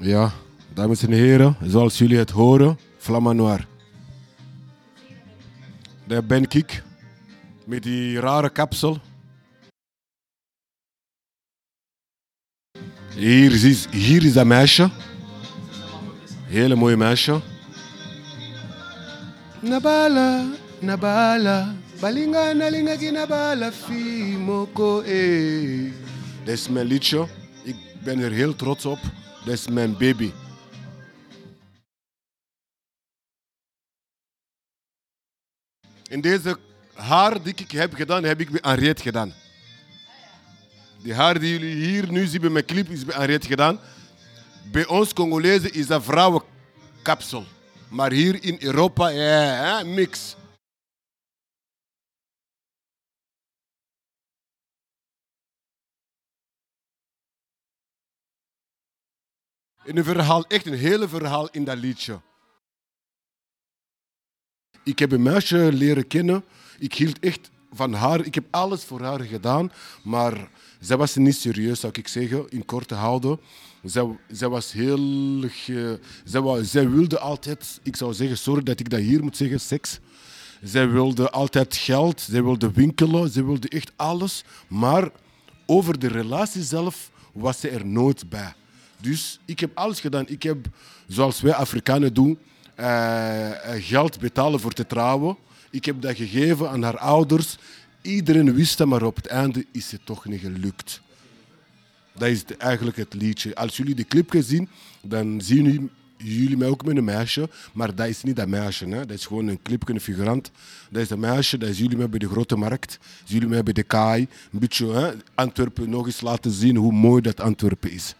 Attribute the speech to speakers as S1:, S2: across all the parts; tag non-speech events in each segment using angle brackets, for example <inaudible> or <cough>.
S1: Ja, dames en heren, zoals jullie het horen, Flamma Noir. Daar ben ik, met die rare kapsel. Hier is, hier is dat meisje. Hele mooie meisje. Nabala, Nabala, balinga nalingaki Nabala, fi moko eh. Dat is mijn liedje. Ik ben er heel trots op. Dat is mijn baby. In deze haar die ik heb gedaan, heb ik bij Henriette gedaan. Die haar die jullie hier nu zien bij mijn clip is bij Henriette gedaan. Bij ons Congolezen is dat vrouwenkapsel. Maar hier in Europa, ja, mix. In een verhaal, echt een hele verhaal in dat liedje. Ik heb een meisje leren kennen. Ik hield echt van haar. Ik heb alles voor haar gedaan. Maar zij was niet serieus, zou ik zeggen, in korte houden. Zij, zij was heel... Ge, zij, zij wilde altijd, ik zou zeggen, sorry dat ik dat hier moet zeggen, seks. Zij wilde altijd geld, zij wilde winkelen, zij wilde echt alles. Maar over de relatie zelf was ze er nooit bij. Dus ik heb alles gedaan. Ik heb, zoals wij Afrikanen doen, eh, eh, geld betalen voor te trouwen. Ik heb dat gegeven aan haar ouders. Iedereen wist dat, maar op het einde is het toch niet gelukt. Dat is eigenlijk het liedje. Als jullie de clip gezien, dan zien jullie, mij ook met een meisje. Maar dat is niet dat meisje. Hè. Dat is gewoon een clip, een figurant. Dat is een meisje, dat is jullie mij bij de grote markt. Dat jullie mij bij de kaai. Een beetje hè, Antwerpen nog eens laten zien hoe mooi dat Antwerpen is.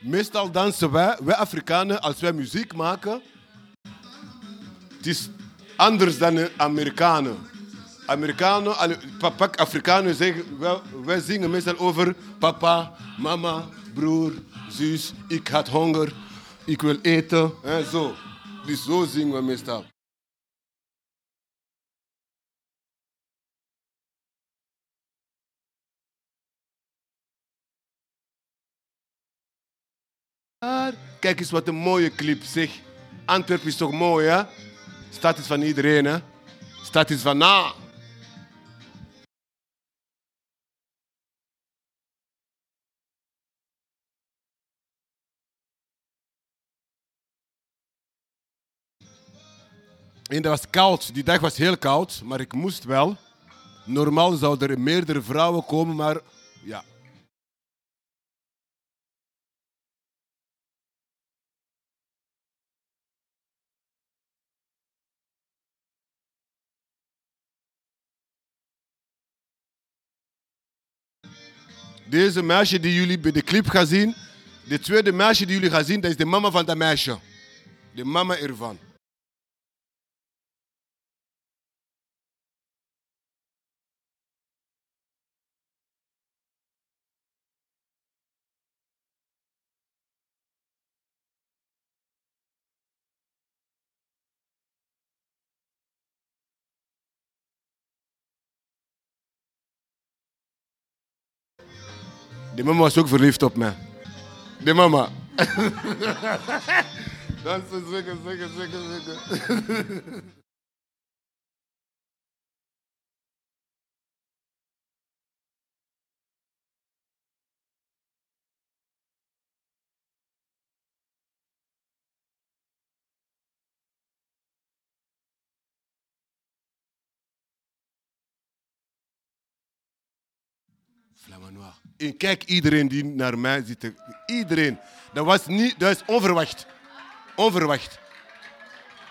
S1: Meestal dansen wij, wij Afrikanen, als wij muziek maken. Het is anders dan de Amerikanen. Amerikanen, allee, pa- pak Afrikanen zeggen, wij, wij zingen meestal over papa, mama, broer, zus, ik had honger, ik wil eten, zo. Dus zo zingen we meestal. Kijk eens wat een mooie clip, zeg. Antwerpen is toch mooi, hè? Stad is van iedereen, hè? Stad is van na. En dat was koud. Die dag was heel koud, maar ik moest wel. Normaal zouden er meerdere vrouwen komen, maar ja, Deze meisje die jullie bij de clip gaan zien, de tweede meisje die jullie gaan zien, dat is de mama van dat meisje. De mama ervan. De mama was ook verliefd op mij. De mama. Dansen, zingen, zingen, zingen, zingen. Flamma En kijk iedereen die naar mij zit. te- Iedereen. Dat was niet, dat is onverwacht. Onverwacht.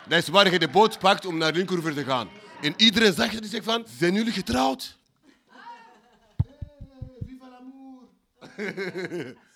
S1: Dat is waar je de boot pakt om naar Linkeroever te gaan. En iedereen zag het en zegt van, zijn jullie getrouwd? Eh, Viva l'amour. <laughs>